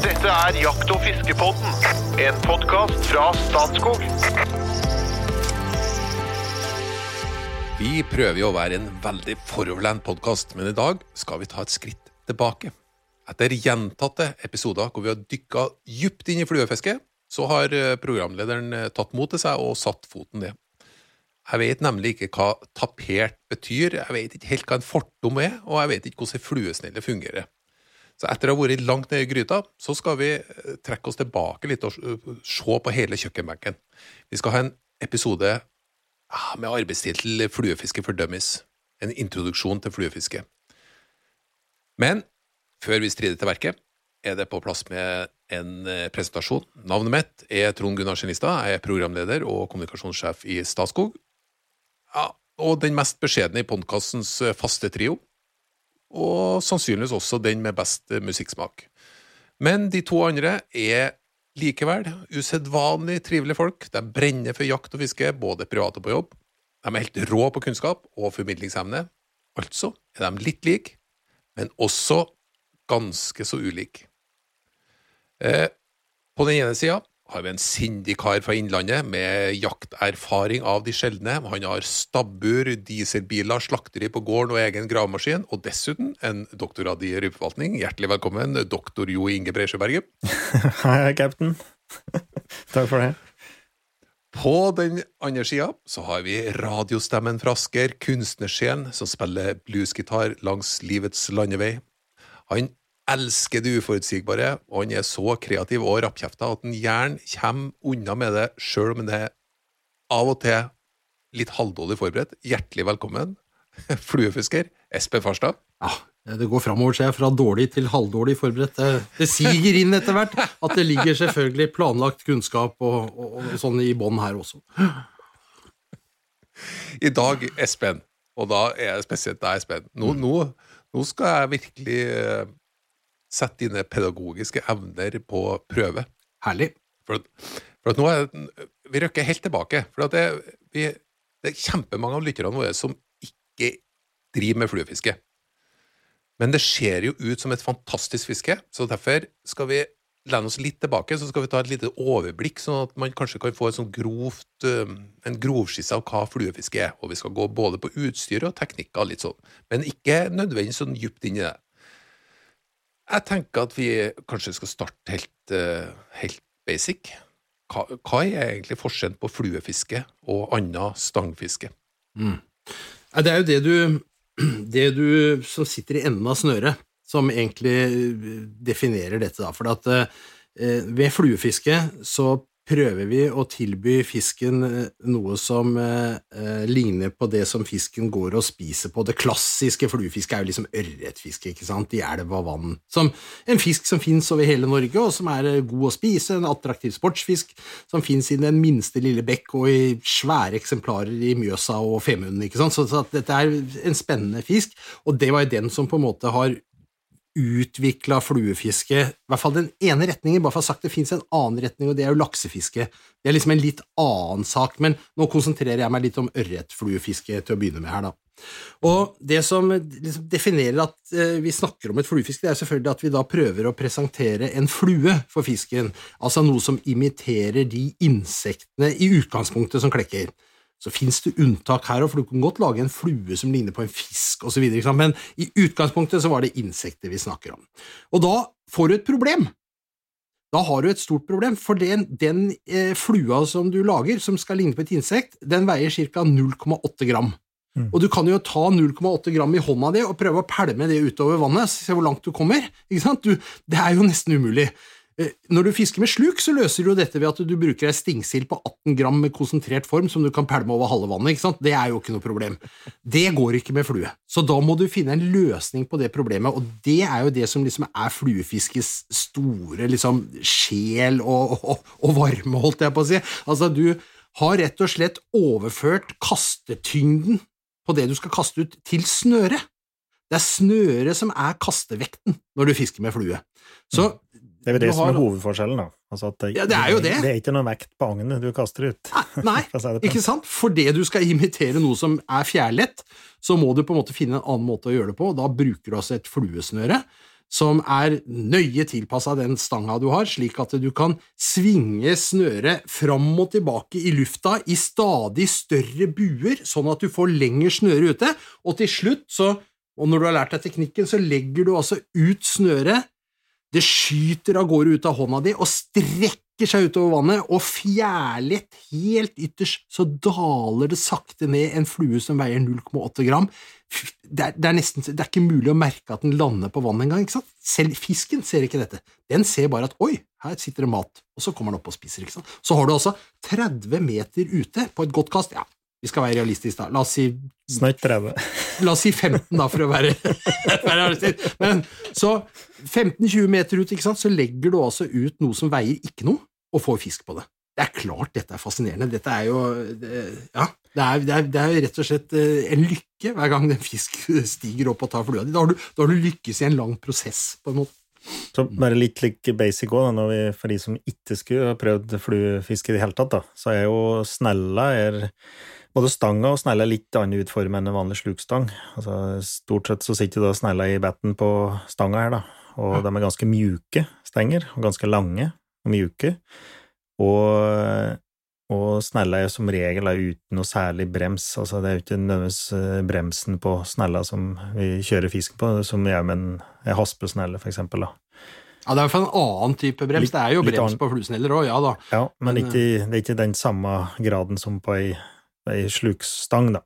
Dette er Jakt- og fiskepodden, en podkast fra Statskog. Vi prøver jo å være en veldig foroverlent podkast, men i dag skal vi ta et skritt tilbake. Etter gjentatte episoder hvor vi har dykka dypt inn i fluefisket, så har eh, programlederen eh, tatt mot til seg og satt foten ned. Jeg vet nemlig ikke hva tapert betyr, jeg vet ikke helt hva en fortom er, og jeg vet ikke hvordan fluesnelle fungerer. Så etter å ha vært langt nede i gryta, så skal vi eh, trekke oss tilbake litt og se på hele kjøkkenbenken. Vi skal ha en episode ja, med arbeidstittel 'Fluefiske for dummies'. En introduksjon til fluefiske. Men før vi strider til verket, er det på plass med en eh, presentasjon. Navnet mitt er Trond Gunnar Skjennistad. Jeg er programleder og kommunikasjonssjef i Statskog. Ja, og den mest beskjedne i podkastens eh, faste trio. Og sannsynligvis også den med best eh, musikksmak. Men de to andre er likevel usedvanlig trivelige folk. De brenner for jakt og fiske, både privat og på jobb. De er helt rå på kunnskap og formidlingsevne. Altså er de litt like, men også ganske så ulike. Eh, på den ene sida har vi en sindig kar fra Innlandet med jakterfaring av de sjeldne. Han har stabbur, dieselbiler, slakteri på gården og egen gravemaskin, og dessuten en doktorgrad i rypeforvaltning. Hjertelig velkommen, doktor Jo Inge Breisjøberget. Hei, cap'n. Takk for det. På den andre sida så har vi radiostemmen fra Asker, kunstnersjelen som spiller bluesgitar langs livets landevei. Han elsker det uforutsigbare, og han er så kreativ og rappkjefta at han gjerne kommer unna med det, sjøl om han er av og til litt halvdårlig forberedt. Hjertelig velkommen, fluefisker Espen Farstad. Ja, det går framover, ser jeg, fra dårlig til halvdårlig forberedt. Det, det siger inn etter hvert at det ligger selvfølgelig planlagt kunnskap og, og, og sånn i bånn her også. I dag, Espen, og da er det spesielt deg, Espen, nå, nå, nå skal jeg virkelig eh, Sett dine pedagogiske evner på prøve. Herlig. For, for at nå er Vi røkker helt tilbake. For det, vi, det, er kjempemange av lytterne våre som ikke driver med fluefiske. Men det ser jo ut som et fantastisk fiske, så derfor skal vi lene oss litt tilbake, så skal vi ta et lite overblikk, sånn at man kanskje kan få en sånn grovt, en grovskisse av hva fluefiske er. Og vi skal gå både på utstyr og teknikker, litt sånn. Men ikke nødvendigvis sånn dypt inn i det. Jeg tenker at vi kanskje skal starte helt, uh, helt basic. Hva, hva, er egentlig forskjellen på fluefiske og annet stangfiske? Mm. Det er jo det du, det du som sitter i enden av snøret, som egentlig definerer dette. Da. For at, uh, ved fluefiske så prøver vi å tilby fisken eh, noe som eh, eh, ligner på det som fisken går og spiser på. Det klassiske fluefisket er jo liksom ørretfiske ikke sant, i elv og vann. Som en fisk som fins over hele Norge, og som er eh, god å spise, en attraktiv sportsfisk som fins i den minste lille bekk og i svære eksemplarer i Mjøsa og Femunden. ikke sant, så, så dette er en spennende fisk, og det var jo den som på en måte har utvikla fluefiske, i hvert fall den ene retningen, bare for å ha sagt det fins en annen retning, og det er jo laksefiske. Det er liksom en litt annen sak, men nå konsentrerer jeg meg litt om ørretfluefiske til å begynne med her, da. Og det som liksom definerer at eh, vi snakker om et fluefiske, det er selvfølgelig at vi da prøver å presentere en flue for fisken, altså noe som imiterer de insektene i utgangspunktet som klekker. Så fins det unntak her for du kan godt lage en flue som ligner på en fisk osv., men i utgangspunktet så var det insekter vi snakker om. Og da får du et problem. Da har du et stort problem, for den, den eh, flua som du lager, som skal ligne på et insekt, den veier ca. 0,8 gram. Mm. Og du kan jo ta 0,8 gram i hånda di og prøve å pælme det utover vannet, se hvor langt du kommer. Du, det er jo nesten umulig. Eh, når du fisker med sluk, så løser du dette ved at du bruker ei stingsild på 18 gram med konsentrert form som du kan pælme over halve vannet. ikke sant? Det er jo ikke noe problem. Det går ikke med flue. Så da må du finne en løsning på det problemet, og det er jo det som liksom er fluefiskes store liksom, sjel og, og, og varme, holdt jeg på å si. Altså, du har rett og slett overført kastetyngden på det du skal kaste ut, til snøret. Det er snøret som er kastevekten når du fisker med flue. Så det er jo det som er hovedforskjellen, da. Altså det, ja, det er jo det. Det er ikke noe vekt på agnet du kaster ut. Nei, ikke sant? Fordi du skal imitere noe som er fjærlett, så må du på en måte finne en annen måte å gjøre det på, og da bruker du altså et fluesnøre som er nøye tilpassa den stanga du har, slik at du kan svinge snøret fram og tilbake i lufta i stadig større buer, sånn at du får lengre snøre ute, og til slutt, så, og når du har lært deg teknikken, så legger du altså ut snøret, det skyter av gårde ut av hånda di og strekker seg utover vannet, og fjærlett, helt ytterst, så daler det sakte ned en flue som veier 0,8 gram det er, det, er nesten, det er ikke mulig å merke at den lander på vannet engang. Selv fisken ser ikke dette. Den ser bare at 'oi, her sitter det mat', og så kommer den opp og spiser. ikke sant? Så har du altså 30 meter ute på et godt kast. Ja, vi skal være realistiske, da. La oss si Snart 30. La oss si 15, da, for å være, realistisk. Men så 15-20 meter ut, ikke sant, så legger du altså ut noe som veier ikke noe, og får fisk på det. Det er klart dette er fascinerende. Dette er jo det, Ja, det er, det, er, det er, rett og slett eh, en lykke hver gang en fisk stiger opp og tar flua di. Da, da, har du lykkes i en lang prosess, på en måte. Så bare litt like basic òg, for de som ikke skulle ha prøvd fluefiske i det hele tatt, da, så er jo snella er Både stanga og snella er litt annen utform enn en vanlig slukstang. Altså, stort sett så sitter da snella i betten på stanga her, da, og ja. de er ganske mjuke stenger, og ganske lange og mjuke. Og, og snella er som regel er uten noe særlig brems, altså det er jo ikke nødvendigvis eh, bremsen på snella som vi kjører fisken på, som gjør med en haspesnelle, for eksempel, da. Ja, Det er i hvert fall en annen type brems. Litt, det er jo brems på fluesneller òg, ja da. Ja, men, men ikke, det er ikke den samme graden som på ei, ei slukstang, da.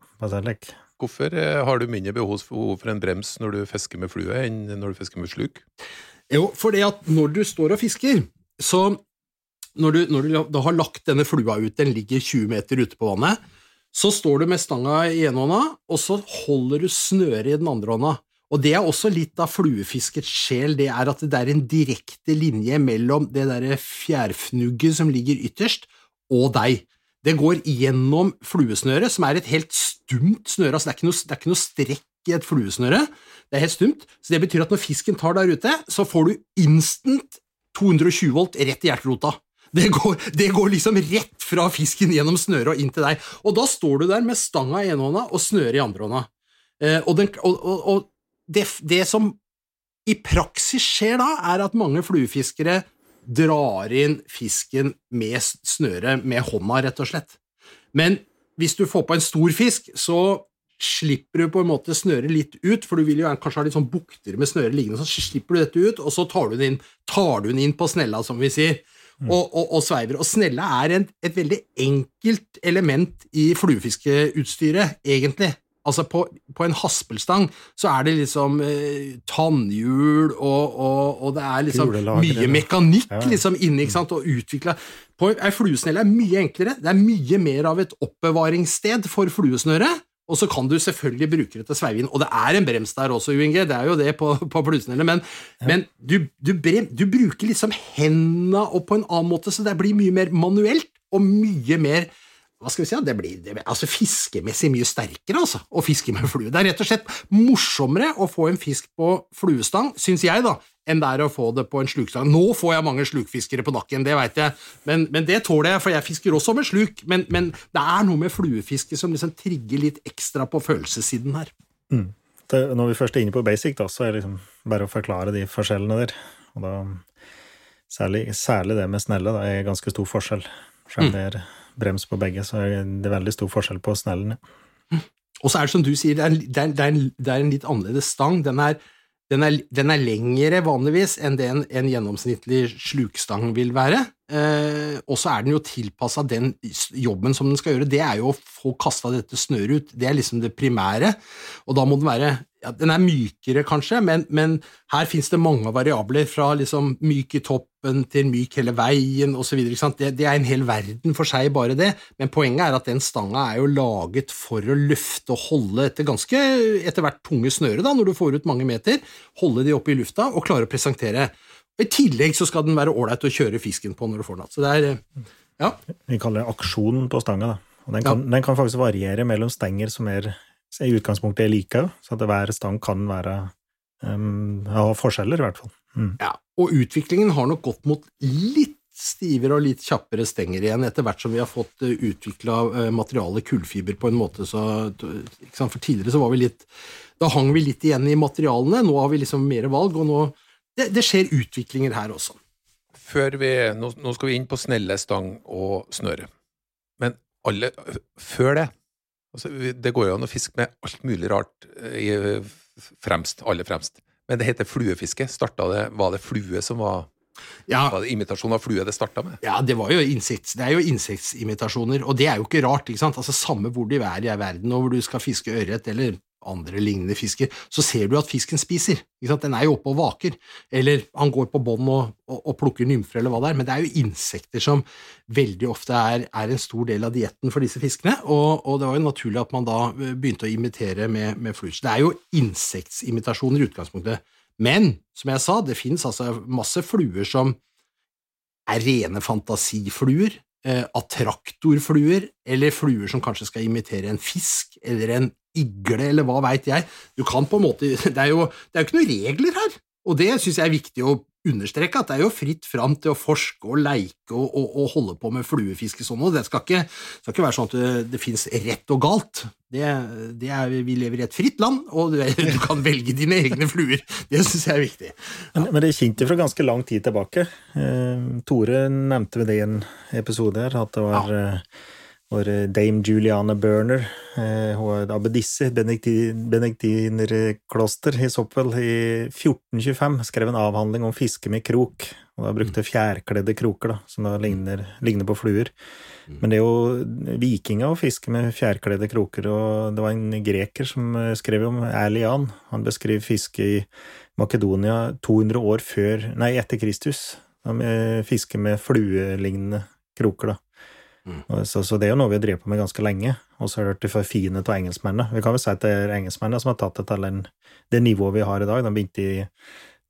Hvorfor eh, har du mindre behov for en brems når du fisker med flue, enn når du fisker med sluk? Jo, fordi at når du står og fisker, så når du, når du da har lagt denne flua ut, den ligger 20 meter ute på vannet, så står du med stanga i ene hånda, og så holder du snøret i den andre hånda. Og det er også litt av fluefiskets sjel, det er at det er en direkte linje mellom det derre fjærfnugget som ligger ytterst, og deg. Det går gjennom fluesnøret, som er et helt stumt snøre, altså det er ikke noe, er ikke noe strekk i et fluesnøre, det er helt stumt, så det betyr at når fisken tar der ute, så får du instant 220 volt rett i hjerterota. Det går, det går, liksom rett fra fisken gjennom snøret og inn til deg. Og da står du der med stanga i ene hånda og snøret i andre hånda. Eh, og, den, og, og, og det, det, som i praksis skjer da, er at mange fluefiskere drar inn fisken med snøret med hånda, rett og slett. Men hvis du får på en stor fisk, så slipper du på en måte snøret litt ut, for du vil jo kanskje ha litt sånn bukter med snøret liggende, så slipper du dette ut, og så tar du den inn, tar du den inn på snella, som vi sier og, og, og sveiver. Og snella er en, et veldig enkelt element i fluefiskeutstyret, egentlig. Altså på, på, en haspelstang så er det liksom eh, tannhjul, og, og, og, det er liksom mye mekanikk ja. liksom inni, ikke sant, og utvikla Ei fluesnelle er mye enklere, det er mye mer av et oppbevaringssted for fluesnøret, og så kan du selvfølgelig bruke det til sveivin. Og det er en brems der også, UNG, det er jo det på, på fluesnelle, men, ja. men du, du, brem, du, bruker liksom hendene og på en annen måte, så det blir mye mer manuelt og mye mer hva skal vi si, det blir, det blir altså fiskemessig mye sterkere altså, å fiske med flue. Det er rett og slett morsommere å få en fisk på fluestang, syns jeg, da, enn det er å få det på en slukstang. Nå får jeg mange slukfiskere på nakken, det veit jeg, men, men, det tåler jeg, for jeg fisker også med sluk. Men, men det er noe med fluefiske som liksom trigger litt ekstra på følelsessiden her. Mm. Det, når vi først er inne på basic, da, så er det liksom bare å forklare de forskjellene der. Og da, særlig, særlig det med snelle da, er ganske stor forskjell. Om mm. Brems på begge, så det er veldig stor forskjell på snellen. Og så er det som du sier, det er, det er, det er, en, det er en litt annerledes stang. Den er den den lengre vanligvis enn det en, en gjennomsnittlig slukstang vil være. Eh, og så er den jo tilpassa den jobben som den skal gjøre. Det er jo å få kasta dette snøret ut. Det er liksom det primære. Og da må den være ja, Den er mykere, kanskje, men, men her fins det mange variabler, fra liksom myk i toppen til myk hele veien osv. Det, det er en hel verden for seg, bare det. Men poenget er at den stanga er jo laget for å løfte og holde etter ganske etter hvert tunge snøre, da, når du får ut mange meter. Holde de oppe i lufta og klare å presentere. I tillegg så skal den være ålreit å kjøre fisken på når du får den. Så det er, ja. Vi kaller det aksjonen på stanga. Da. Og den kan, ja. den kan, faktisk variere mellom stenger som er, i utgangspunktet er like, så at hver stang kan være um, ha forskjeller, i hvert fall. Mm. Ja, og utviklingen har nok gått mot litt stivere og litt kjappere stenger igjen etter hvert som vi har fått eh, utvikla eh, materialet kullfiber på en måte så For tidligere så var vi litt Da hang vi litt igjen i materialene, nå har vi liksom mer valg, og nå det, det skjer utviklinger her også. Før vi, nå, nå skal vi inn på snelle stang og snøre. Men alle, før det altså, Det går jo an å fiske med alt mulig rart eh, i, fremst, aller fremst. Men det heter fluefiske. Det, var det flue som var Ja, Var det imitasjon av flue det starta med? Ja, det, var jo insekts, det er jo insektimitasjoner, og det er jo ikke rart. ikke sant? Altså Samme hvor de er i verden, og hvor du skal fiske ørret eller andre lignende fisker, så ser du at fisken spiser. ikke sant? Den er jo oppe og vaker. Eller han går på bånd og, og, og plukker nymfer, eller hva det er. Men det er jo insekter som veldig ofte er, er en stor del av dietten for disse fiskene, og, og det var jo naturlig at man da eh, begynte å imitere med, med fluer. Det er jo insektsimitasjoner i utgangspunktet. Men som jeg sa, det finnes altså masse fluer som er rene fantasifluer, eh, attraktorfluer, eller fluer som kanskje skal imitere en fisk eller en igle, eller hva veit jeg. Du kan på en måte Det er jo, det er jo ikke noen regler her, og det syns jeg er viktig å understreke, at det er jo fritt fram til å forske og leike og, og, og holde på med fluefiske sånn, og det skal ikke, skal ikke være sånn at det, det fins rett og galt. Det, det er, vi lever i et fritt land, og du, du kan velge dine egne fluer. Det syns jeg er viktig. Men, men det er kjent fra ganske lang tid tilbake. Eh, Tore nevnte ved det i en episode her, at det var eh, vår dame Juliana Burner. Eh, hun er abbedisse benediktinerkloster i Soppvel i 1425. Skrev en avhandling om fiske med krok. Og da brukte fjærkledde kroker, da, som da ligner, ligner på fluer. Men det er jo vikinger å fiske med fjærkledde kroker, og det var en greker som eh, skrev om Erlian. Han beskriver fiske i Makedonia 200 år før, nei, etter Kristus. De eh, fisker med fluelignende kroker, da. Og Så, så det er jo noe vi har drevet på med ganske lenge, og så har det blitt forfinet av engelskmennene. Vi kan vel si at det er engelskmennene som har tatt det til det nivået vi har i dag. De begynte i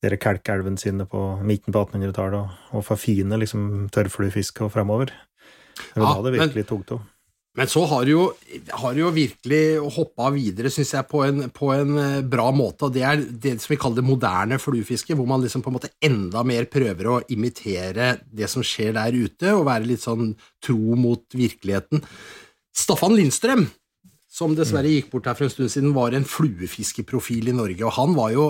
dere kalkelvene sine på midten på 1800-tallet og, og forfine liksom tørrfluefiske og fremover. Det var Ja, da det men- virkelig tok til. Men så har du jo, har jo virkelig hoppa videre, syns jeg, på en, på en eh, bra måte. og Det er det som vi kaller det moderne fluefiske, hvor man liksom på en måte enda mer prøver å imitere det som skjer der ute, og være litt sånn tro mot virkeligheten. Staffan Lindstrøm, som dessverre gikk bort her for en stund siden, var en fluefiskeprofil i Norge, og han var jo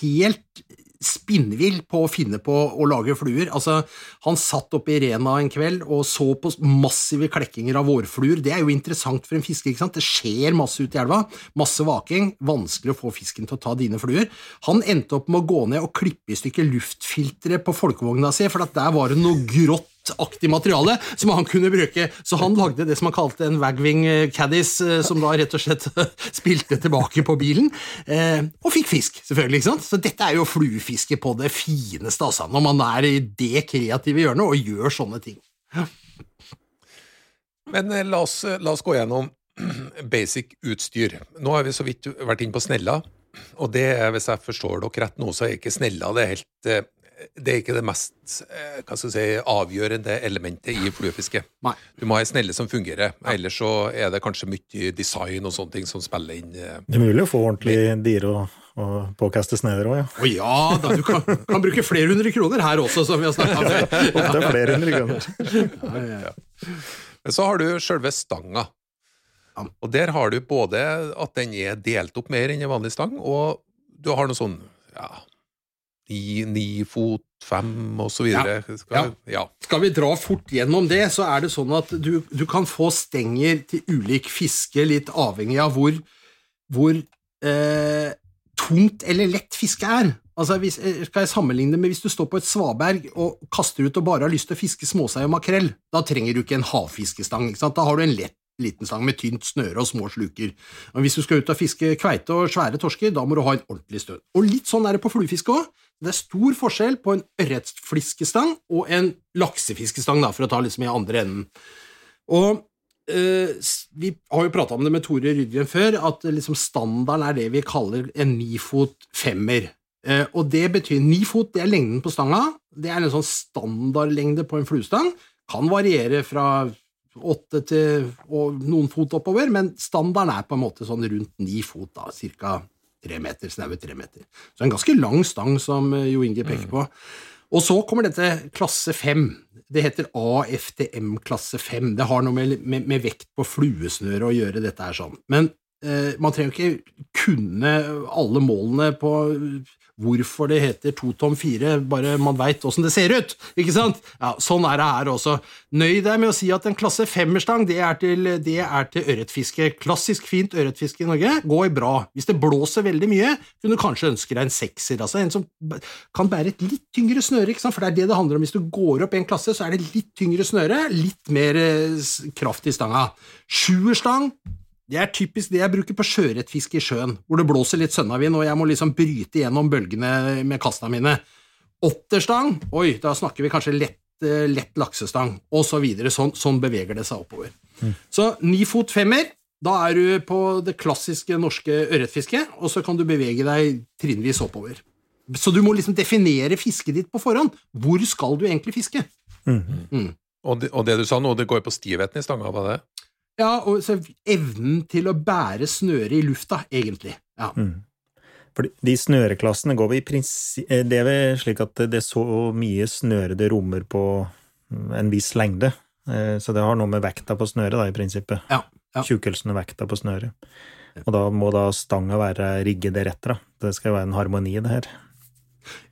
helt spinnvill på å finne på å lage fluer. Altså, han satt oppe i Rena en kveld og så på massive klekkinger av vårfluer. Det er jo interessant for en fisker. ikke sant? Det skjer masse ute i elva. Masse vaking. Vanskelig å få fisken til å ta dine fluer. Han endte opp med å gå ned og klippe i stykker luftfilteret på folkevogna si, for der var det noe grått aktig materiale som han kunne bruke. Så han lagde det som han kalte en Wagwing Caddies, eh, som da rett og slett spilte tilbake på bilen, eh, og fikk fisk, selvfølgelig. ikke sant? Så dette er jo fluefiske på det fineste, altså, når man er i det kreative hjørnet og gjør sånne ting. Men eh, la oss, la oss gå gjennom basic utstyr. Nå har vi så vidt vært inne på snella, og det, hvis jeg forstår dere rett nå, så er ikke snella det helt eh, det er ikke det mest eh, hva skal si, avgjørende elementet i fluefiske. Nei. Du må ha ei snelle som fungerer, ellers så er det kanskje mye design og sånne ting som spiller inn. eh. Det er mulig å få ordentlig dire og, og påkaste sneder òg, ja. Å ja, da, du kan, kan bruke flere hundre kroner her også, som vi har snakka om. Opptil flere hundre kroner. Ja, ja, ja. Men så har du sjølve stanga. Og der har du både at den er delt opp mer enn en vanlig stang, og du har noe sånn ja, ni, ni fot, fem så videre. Skal, ja. Skal vi dra fort gjennom det, så er det sånn at du, du kan få stenger til ulik fiske, litt avhengig av hvor, hvor eh, tungt eller lett fiske er. Altså, hvis, eh, skal jeg sammenligne med hvis du står på et svaberg og kaster ut og bare har lyst til å fiske småsei og makrell, da trenger du ikke en havfiskestang. Ikke? Da har du en lett liten stang med tynt snøre og små sluker. Men hvis du skal ut og fiske kveite og svære torsker, da må du ha en ordentlig støt. Og litt sånn er det på fluefiske òg. Det er stor forskjell på en ørretfiskestang og en laksefiskestang, da, for å ta liksom i andre enden. Og eh, vi har jo prata om det med Tore Rydgren før, at eh, liksom standarden er det vi kaller en nifot femmer. Eh, og det betyr ni fot, det er lengden på stanga. Det er en sånn standardlengde på en fluestang. Kan variere fra åtte til og noen fot oppover, men standarden er på en måte sånn rundt ni fot, da, cirka tre meter, snaue tre meter. Så en ganske lang stang, som eh, Jo Inge peker på. Og så kommer dette klasse fem. Det heter AFTM klasse fem. Det har noe med, med, med vekt på fluesnøret å gjøre, dette her sånn. Men eh, man trenger ikke kunne alle målene på hvorfor det heter to tom fire, bare man veit åssen det ser ut. Ikke sant? Ja, Sånn er det her også. Nøy deg med å si at en klasse femmerstang det er til, det til ørretfiske. Klassisk fint ørretfiske i Norge går bra. Hvis det blåser veldig mye, kunne du kanskje ønske deg en sekser. altså En som kan bære et litt tyngre snøre, ikke sant? for det er det det handler om. Hvis du går opp en klasse, så er det litt tyngre snøre, litt mer eh, kraft i stanga. Sjuerstang det er typisk det jeg bruker på sjøørretfiske i sjøen, hvor det blåser litt sønnavind og jeg må liksom bryte gjennom bølgene med kasta mine. Åtterstang, oi, da snakker vi kanskje lett, eh, lett laksestang, og så videre. Sånn, sånn beveger det seg oppover. Så ni fot femmer, da er du på det klassiske norske ørretfisket, og så kan du bevege deg trinnvis oppover. Så du må liksom definere fisket ditt på forhånd. Hvor skal du egentlig fiske? Og det, og det du sa nå, det går på stivheten i stanga, var det? Ja, og så evnen til å bære snøret i lufta, egentlig. Ja. For de snøreklassene går vi i prinsipp Det er vel slik at det er så mye snøre det rommer på en viss lengde. Eh, Så det har noe med vekta på snøret, da, i prinsippet. Ja, ja. Tjukkelsen og vekta på snøret. Og da må da stanga være rigget deretter, da. Det skal være en harmoni i det her.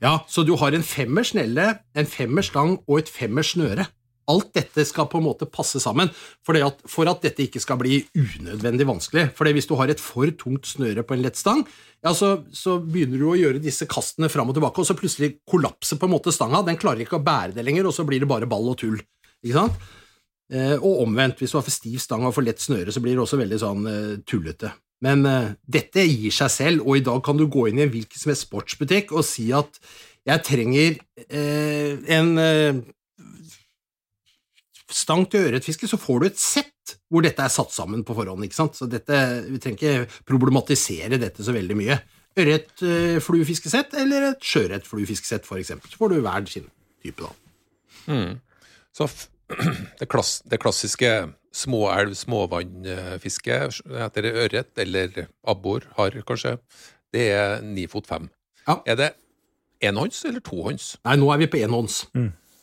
Ja, så du har en femmer snelle, en femmer stang og et femmer snøre. Alt dette skal på en måte passe sammen, for, at, for at dette ikke skal bli unødvendig vanskelig. For hvis du har et for tungt snøre på en lett stang, ja, så, så begynner du å gjøre disse kastene fram og tilbake, og så plutselig kollapser på en måte stanga. Den klarer ikke å bære det lenger, og så blir det bare ball og tull. Ikke sant? Eh, og omvendt, hvis du har for stiv stang og for lett snøre, så blir det også veldig sånn eh, tullete. Men eh, dette gir seg selv, og i dag kan du gå inn i en hvilken som helst sportsbutikk og si at jeg trenger eh, en eh, stang til ørretfiske, så får du et sett hvor dette er satt sammen på forhånd. ikke sant? Så dette, Vi trenger ikke problematisere dette så veldig mye. Ørretfluefiskesett eller et sjøørretfluefiskesett, for eksempel. Så får du hver sin type, da. Så f- det, klass, det klassiske småelv, småvannfiske etter ørret eller abbor, har kanskje, det er ni fot fem. Ja. Er det enhånds eller tohånds? Nei, nå er vi på enhånds.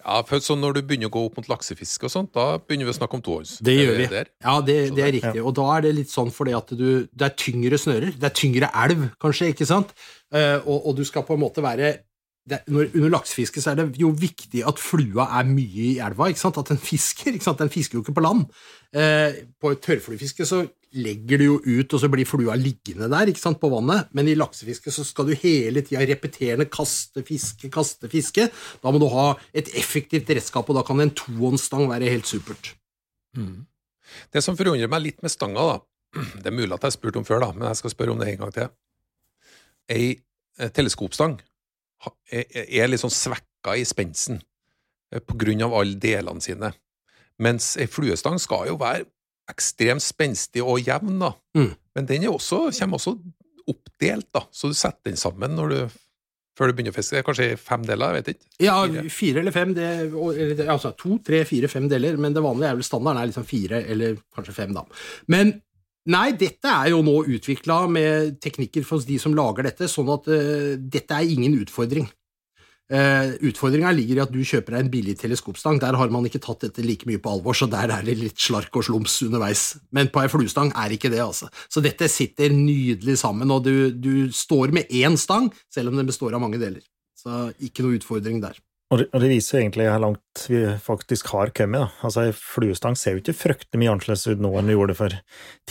Ja, for så når du begynner å gå opp mot laksefiske og sånt, da begynner vi å snakke om tohånds. Det gjør vi. Der? Ja, det, det er riktig. Og da er det litt sånn fordi at du Det er tyngre snører. Det er tyngre elv, kanskje, ikke sant? Eh, og, og du skal på en måte være det, når, Under laksefiske så er det jo viktig at flua er mye i elva, ikke sant? At den fisker. ikke sant? Den fisker jo ikke på land. Eh, på tørrfluefiske så legger du jo ut, og så blir flua liggende der ikke sant, på vannet. Men i laksefiske så skal du hele tida repeterende kaste, fiske, kaste, fiske. Da må du ha et effektivt redskap, og da kan en tohåndsstang være helt supert. Det som forundrer meg litt med stanga, da, det er mulig at jeg har spurt om før, da, men jeg skal spørre om det en gang til. Ei eh, teleskopstang er, er litt sånn svekka i spensten eh, på grunn av alle delene sine, mens ei fluestang skal jo være ekstremt spenstig og jevn, da. Mm. Men den er også, kommer også oppdelt, da, så du setter den sammen når du, før du begynner å fiske. Kanskje fem deler, jeg vet ikke. Ja, Fire. eller fem, det, eller, det- altså to, tre, fire, fem deler, men det vanlige er vel standarden er liksom fire eller kanskje fem, da. Men nei, dette er jo nå utvikla med teknikker for de som lager dette, sånn at uh, dette er ingen utfordring. Uh, Utfordringa ligger i at du kjøper deg en billig teleskopstang. Der har man ikke tatt dette like mye på alvor, så der er det litt slark og slums underveis. Men på ei fluestang er ikke det, altså. Så dette sitter nydelig sammen, og du, du står med én stang, selv om den består av mange deler. Så ikke noe utfordring der. Og det, og det viser egentlig hvor langt vi faktisk har kommet. da. Altså, Ei fluestang ser jo ikke fryktelig mye annerledes ut nå enn vi gjorde for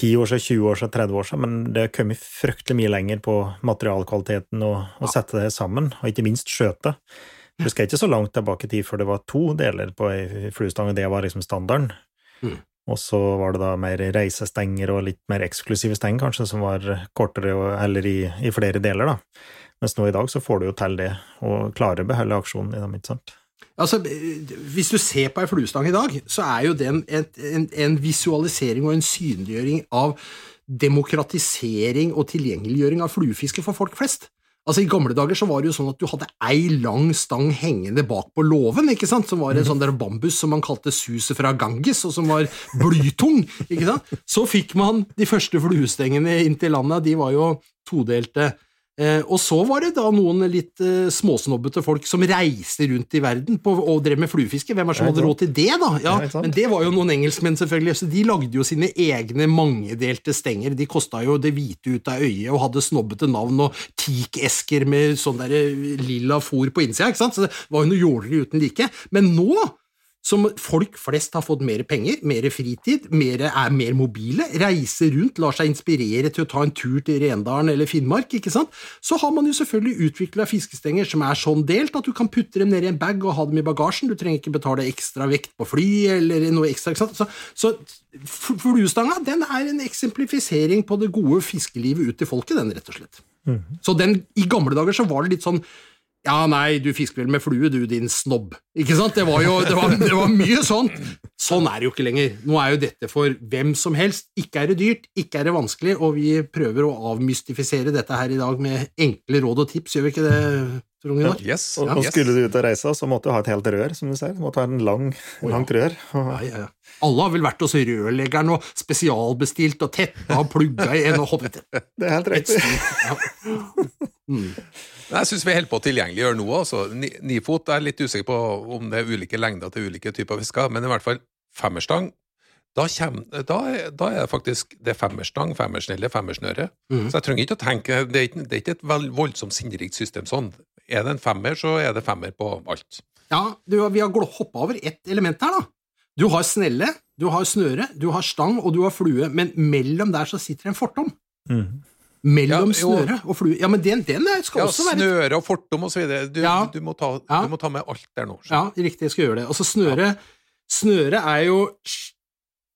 10 år siden, 20 år siden, 30 år siden, men det har kommet fryktelig mye lenger på materialkvaliteten og å sette det sammen, og ikke minst skjøte. Du skal ikke så langt tilbake i tid før det var to deler på ei fluestang, og det var liksom standarden. Mm. Og så var det da mer reisestenger og litt mer eksklusive stenger, kanskje, som var kortere og, eller i, i flere deler, da. Mens nå i dag så får du jo til det, og klarer å beholde aksjonen i dem, ikke sant? Altså, Hvis du ser på ei fluestang i dag, så er jo den et, en, en visualisering og en synliggjøring av demokratisering og tilgjengeliggjøring av fluefiske for folk flest. Altså I gamle dager så var det jo sånn at du hadde ei lang stang hengende bak på låven, ikke sant? som var en sånn der bambus som man kalte suset fra Ganges, og som var blytung. ikke sant? Så fikk man de første fluestengene inn til landet, de var jo todelte. Eh, og så var det da noen litt eh, småsnobbete folk som reiste rundt i verden på, og drev med fluefiske. Hvem er det som hadde råd til det, da? Ja, men det var jo noen engelskmenn, selvfølgelig. Så de lagde jo sine egne mangedelte stenger. De kosta jo det hvite ut av øyet og hadde snobbete navn og teakesker med sånn der eh, lilla fôr på innsida, ikke sant? Så det var jo noe jåleri uten like. Men nå som folk flest har fått mer penger, mer fritid, mer, er mer mobile, reiser rundt, lar seg inspirere til å ta en tur til Rendalen eller Finnmark, ikke sant? så har man jo selvfølgelig utvikla fiskestenger som er sånn delt at du kan putte dem ned i en bag og ha dem i bagasjen, du trenger ikke betale ekstra vekt på fly eller noe ekstra, ikke sant? Så, så fluestanga den er en eksemplifisering på det gode fiskelivet ut til folket, den, rett og slett. Så den, i gamle dager så var det litt sånn ja, nei, du fisker vel med flue, du, din snobb. Ikke sant? Det var jo det var, det var mye sånt. Sånn er det jo ikke lenger. Nå er jo dette for hvem som helst. Ikke er det dyrt, ikke er det vanskelig, og vi prøver å avmystifisere dette her i dag med enkle råd og tips, gjør vi ikke det? Yes. Og, ja, og yes. skulle du ut og reise, så måtte du ha et helt rør, som du ser. Du måtte ha en lang, langt rør. Ja, ja, ja. Alle har vel vært hos rørleggeren og spesialbestilt og tetta og plugga i en og hoppet det er helt riktig. mm. Jeg syns vi holder på å tilgjengeliggjøre noe. Altså. Ni- Nifot er litt usikker på om det er ulike lengder til ulike typer fisker, men i hvert fall femmerstang. Da, kommer, da, er- da er det faktisk det er femmerstang, femmersnelle, femmersnøre. Mm. Så jeg trenger ikke å tenke Det er ikke, det er ikke et vel, voldsomt sinnrikt system sånn. Er det en femmer, så er det femmer på alt. Ja, du, vi har hoppa over ett element her, da. Du har snelle, du har snøre, du har stang og du har flue, men mellom der så sitter det en fortom. Mm. Mellom Ja, snøre og flue. Ja, men den, den skal Ja, også være snøre og fortom og så videre. Du, Ja. du, må ta, Ja. du må ta med alt der nå. Ja, riktig, jeg skal gjøre det. Altså, snøre, snøre er jo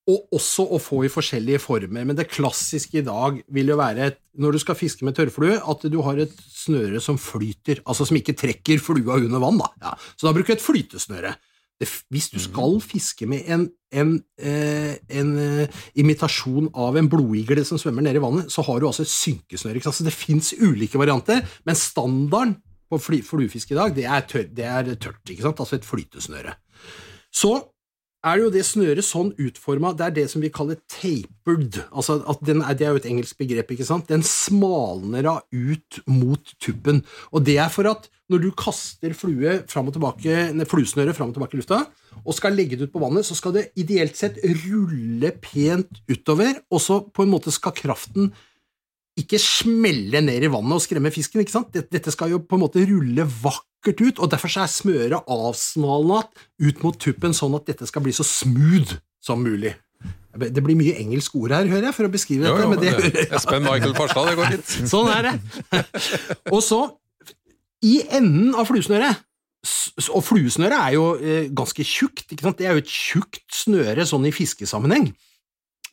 og også å få i forskjellige former, men det klassiske i dag vil jo være, et, når du skal fiske med tørrflue, at du har et snøre som flyter, altså som ikke trekker flua under vann. Da. Ja. Så da bruker du et flytesnøre. Det, hvis du skal fiske med en, en, eh, en eh, imitasjon av en blodigle som svømmer nede i vannet, så har du altså et synkesnøre. Ikke sant? Så det fins ulike varianter, men standarden på fluefiske i dag, det er, tør, det er tørt, ikke sant? altså et flytesnøre. Så er jo det snøret sånn utforma, det er det som vi kaller tapered. Altså den det er jo et engelsk begrep, ikke sant? Den smalner av ut mot tuppen. Og det er for at når du kaster flue fram og tilbake, fluesnøret fram og tilbake i lufta, og skal legge det ut på vannet, så skal det ideelt sett rulle pent utover, og så på en måte skal kraften ikke smelle ned i vannet og skremme fisken. ikke sant? Dette skal jo på en måte rulle vakkert ut, og derfor er smøret avsmalna ut mot tuppen, sånn at dette skal bli så smooth som mulig. Det blir mye engelsk ord her, hører jeg, for å beskrive Jo, dette. jo, men det, men det- Espen Michael Farstad, det går fint. Sånn er det. Og så, i enden av fluesnøret Og fluesnøret er jo eh, ganske tjukt. ikke sant? Det er jo et tjukt snøre sånn i fiskesammenheng.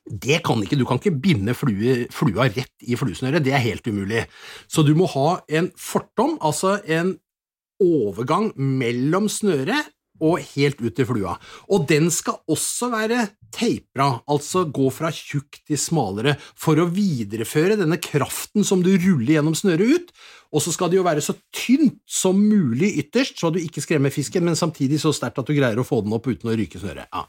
Det kan ikke, Du kan ikke binde flue, flua rett i fluesnøret, det er helt umulig. Så du må ha en fortom, altså en overgang mellom snøret og helt ut til flua. Og den skal også være teipra, altså gå fra tjukk til smalere, for å videreføre denne kraften som du ruller gjennom snøret ut. Og så skal det jo være så tynt som mulig ytterst, så du ikke skremmer fisken, men samtidig så sterkt at du greier å få den opp uten å ryke snøret. Ja.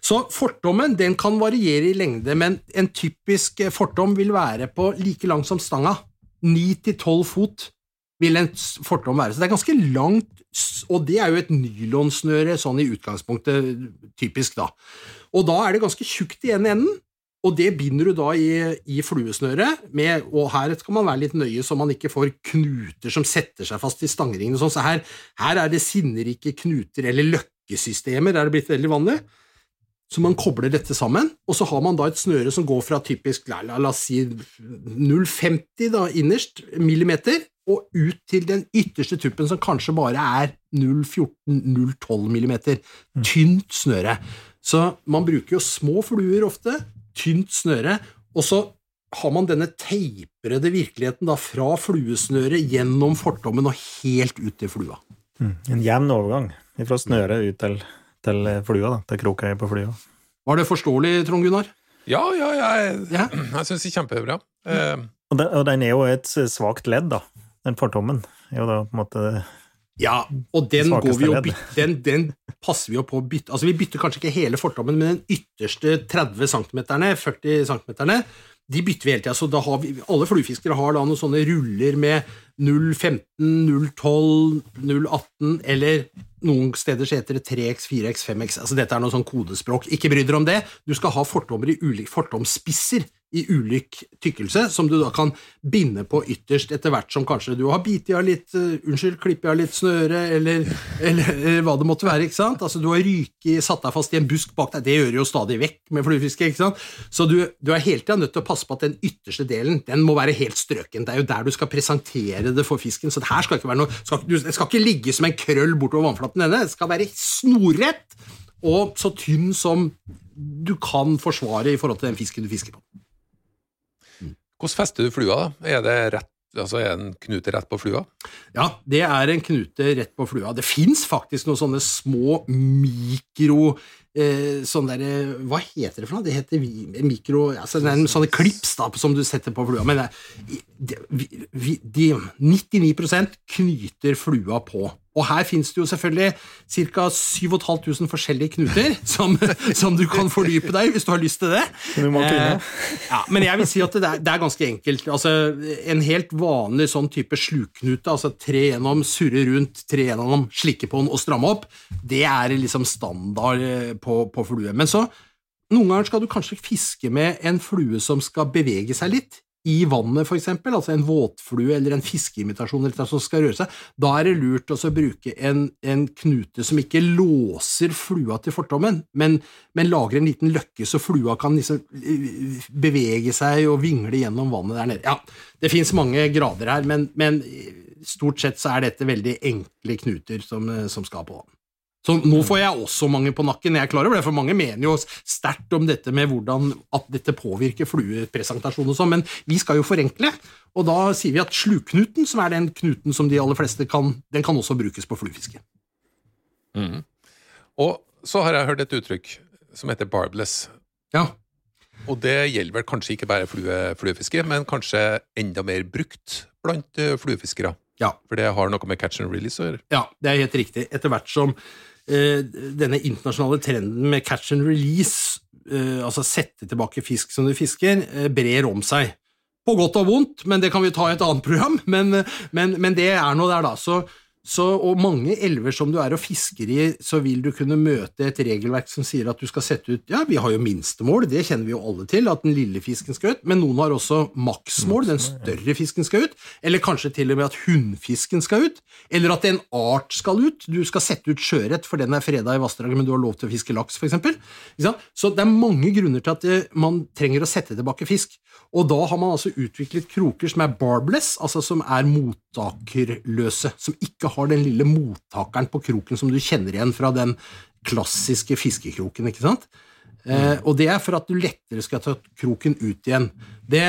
Så fortommen den kan variere i lengde, men en typisk fortom vil være på like lang som stanga. 9-12 fot vil en fortom være. Så det er ganske langt, og det er jo et nylonsnøre sånn i utgangspunktet, typisk, da. Og da er det ganske tjukt i ene enden, og det binder du da i, i fluesnøret, med, og her skal man være litt nøye så man ikke får knuter som setter seg fast i stangringene. Sånn. Så her, her er det sinnerike knuter, eller løkkesystemer, er det blitt veldig vanlig. Så man kobler dette sammen, og så har man da et snøre som går fra typisk, la, la, la oss si 0,50 da, innerst, millimeter, og ut til den ytterste tuppen som kanskje bare er 0,14-0,12 millimeter. Tynt snøre. Så man bruker jo små fluer ofte, tynt snøre, og så har man denne teiprede virkeligheten da fra fluesnøret gjennom fortommen og helt ut til flua. En jevn overgang fra snøret ut til, til flua, da, til krokøyet på flua. Var det forståelig, Trond Gunnar? Ja, ja, jeg, Ja. jeg syns det er kjempebra. Ja. Den, og den er jo et svakt ledd, da. Den fortommen er jo da på en måte Ja, og den, går vi jo den, den passer vi jo på å bytte. Altså, vi bytter kanskje ikke hele fortommen, men den ytterste 30 cm, 40 cm, de bytter vi hele tida. Så vi, alle fluefiskere har da noen sånne ruller med 015, 012, 018, eller noen steder så heter det 3X, 4X, 5X. altså Dette er noe sånn kodespråk. Ikke bry dere om det. Du skal ha fortommer i ulik, fortomspisser i ulik tykkelse, som du da kan binde på ytterst etter hvert som kanskje du har bitt av litt uh, Unnskyld, klippet av litt snøre, eller, eller, eller, hva det måtte være. ikke sant? Altså Du har ryket, satt deg fast i en busk bak deg. Det gjør jo stadig vekk med fluefiske. ikke sant? Så du, du er hele tida nødt til å passe på at den ytterste delen den må være helt strøken. Det er jo der du skal presentere det for fisken. Så det her skal ikke være noe, skal, det skal ikke ligge som en krøll bortover vannflaten. Denne. Det skal være snorrett og så tynn som du kan forsvare i forhold til den fisken du fisker på. Hvordan fester du flua? da? Er det rett, altså er en knute rett på flua? Ja, det er en knute rett på flua. Det fins faktisk noen sånne små mikro eh, sånn der, Hva heter det for noe? Det heter mikro... Altså, det er en sånne klips da, som du setter på flua. Men det, de, de, 99% knyter flua på. Og her finnes det jo selvfølgelig ca. 7500 forskjellige knuter som, som, du kan fordype deg hvis du har lyst til det. Eh, ja, men jeg vil si at det er, det er ganske enkelt. Altså, en helt vanlig sånn type slukknute, altså tre gjennom, surre rundt, tre gjennom, slikke på den og stramme opp, det er liksom standard eh, på, på flue. Men så, noen ganger skal du kanskje fiske med en flue som skal bevege seg litt i vannet, eksempel, altså en våtflue eller en fiskeimitasjon eller noe som skal røre seg, da er det lurt å bruke en, en, knute som ikke låser flua til fortommen, men, men, lager en liten løkke så flua kan liksom eh, bevege seg og vingle gjennom vannet der nede. Ja, det fins mange grader her, men, men, stort sett så er dette veldig enkle knuter som, som skal på. Så nå får jeg også mange på nakken, jeg er klar over det, for mange mener jo sterkt om dette med hvordan at dette påvirker fluepresentasjon og sånn, men vi skal jo forenkle, og da sier vi at sluknuten, som er den knuten som de aller fleste kan, den kan også brukes på fluefiske. Mm. Og så har jeg hørt et uttrykk som heter barbless. Ja. Og det gjelder vel kanskje ikke bare flue, fluefiske, men kanskje enda mer brukt blant uh, fluefiskere? Ja. For det har noe med catch and release å gjøre? Ja, det er helt riktig. Etter hvert som Eh, denne internasjonale trenden med catch and release, eh, altså sette tilbake fisk som du fisker, eh, brer om seg. På godt og vondt, men det kan vi ta i et annet program. Men, men, men det er noe der, da. Så så, og mange elver som du er og fisker i, så vil du kunne møte et regelverk som sier at du skal sette ut Ja, vi har jo minstemål, det kjenner vi jo alle til, at den lille fisken skal ut, men noen har også maksmål, den større fisken skal ut, eller kanskje til og med at hunnfisken skal ut, eller at en art skal ut. Du skal sette ut sjøørret, for den er freda i vassdraget, men du har lov til å fiske laks, f.eks. Så det er mange grunner til at eh, man trenger å sette tilbake fisk. Og da har man altså utviklet kroker som er barbless, altså som er mottakerløse, som ikke har den lille mottakeren på kroken som du kjenner igjen fra den klassiske fiskekroken, ikke sant? Eh, og det er for at du lettere skal ta kroken ut igjen. Det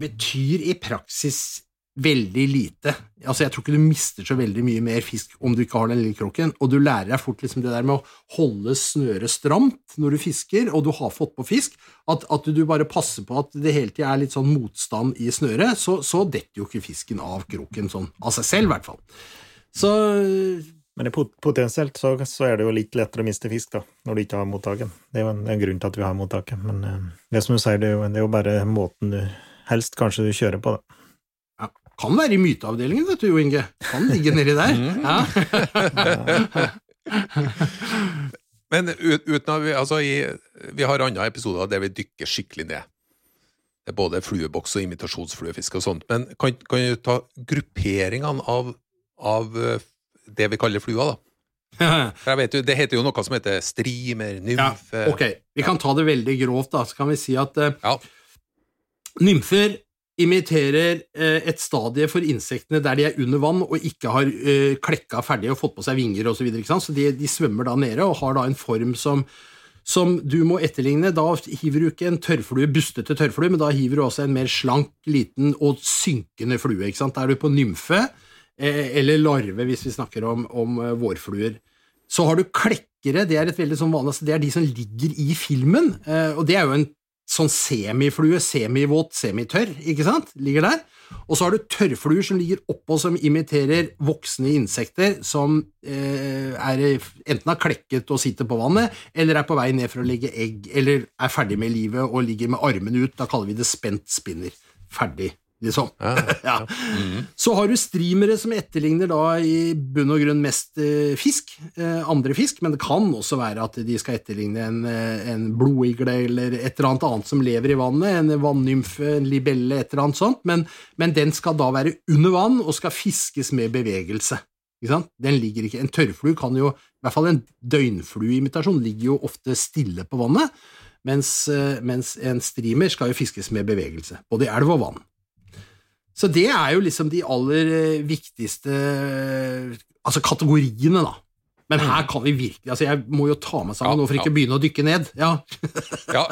betyr i praksis veldig lite. Altså, Jeg tror ikke du mister så veldig mye mer fisk om du ikke har den lille kroken, og du lærer deg fort liksom det der med å holde snøret stramt når du fisker, og du har fått på fisk, at, at du bare passer på at det hele tida er litt sånn motstand i snøret, så, så, detter jo ikke fisken av kroken sånn av seg selv, i hvert fall. Så men potensielt så, så, er det jo litt lettere å miste fisk da, når du ikke har mottaket. Det er jo en, en grunn til at vi har mottaket. Men uh, det som du sier, det er, jo, det er jo bare måten du helst kanskje du kjører på. da. Kan være i myteavdelingen, vet du, Jo Inge. Kan ligge nedi der. Mm. Ja. Men uten at vi, altså i, vi har andre episoder der vi dykker skikkelig ned. Det er både flueboks og imitasjonsfluefiske og sånt. Men kan, kan du ta grupperingene av, av, eh, det vi kaller flua, da? For jeg vet jo, Det heter jo noe som heter strimer, nymfe ja, Ok, vi kan ta det veldig grovt, da. Så kan vi si at uh, ja. nymfer imiterer uh, et stadie for insektene der de er under vann og ikke har uh, klekka ferdig og fått på seg vinger osv. Så, videre, så de, de, svømmer da nede og har da en form som, som du må etterligne. Da hiver du ikke en tørrflue, bustete tørrflue, men da hiver du også en mer slank, liten og synkende flue. ikke sant? Da er du på nymfe, eller larve hvis vi snakker om, om vårfluer. Så har du klekkere, det er et veldig sånn vanlig, altså det er de som ligger i filmen, og det er jo en sånn semiflue, semivåt, semitørr, ikke sant, ligger der. Og så har du tørrfluer som ligger oppå som imiterer voksne insekter som eh, er, enten har klekket og sitter på vannet, eller er på vei ned for å legge egg, eller er ferdig med livet og ligger med armene ut. Da kaller vi det spent spinner. Ferdig liksom. Ja, ja. Så har du streamere som etterligner da i bunn og grunn mest eh, fisk, eh, andre fisk, men det kan også være at de skal etterligne en, eh, en blodigle eller et eller annet annet som lever i vannet, en vannymfe, en libelle, et eller annet sånt, men, men den skal da være under vann og skal fiskes med bevegelse. Den ligger ikke, En tørrflue kan jo, i hvert fall en døgnflueimitasjon, ligger jo ofte stille på vannet, mens, eh, mens en streamer skal jo fiskes med bevegelse, både i elv og vann. Så det er jo liksom de aller eh, viktigste altså kategoriene, da. Men her kan vi virkelig altså Jeg må jo ta meg sammen Ja, nå for ikke ja. å begynne å dykke ned. Ja. Ja,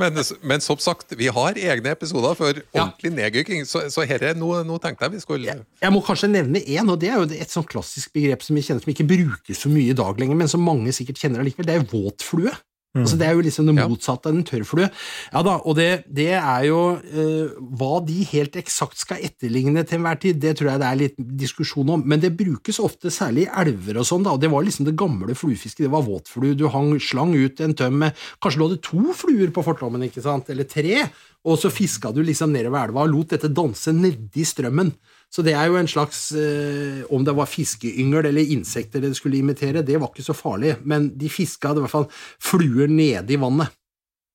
men, men som sagt, vi har egne episoder for ordentlig neddykking, så, så herre, nå, nå tenkte jeg vi skulle Jeg må kanskje nevne én, og det er jo et sånn klassisk begrep som vi kjenner som ikke brukes så mye i dag lenger, men som mange sikkert kjenner allikevel. Det er våtflue. Altså Det er jo liksom det motsatte av en tørrflue. Ja da, og det, det er jo eh, Hva de helt eksakt skal etterligne til enhver tid, det tror jeg det er litt diskusjon om, men det brukes ofte særlig i elver og sånn, da, og det var liksom det gamle fluefisket, det var våtflue, du hang, slang ut en tøm med Kanskje du hadde to fluer på fortommen, ikke sant, eller tre, og så fiska du liksom nedover elva og lot dette danse nedi strømmen. Så det er jo en slags eh, Om det var fiskeyngel eller insekter det skulle imitere, det var ikke så farlig, men de fiska i hvert fall fluer nede i vannet.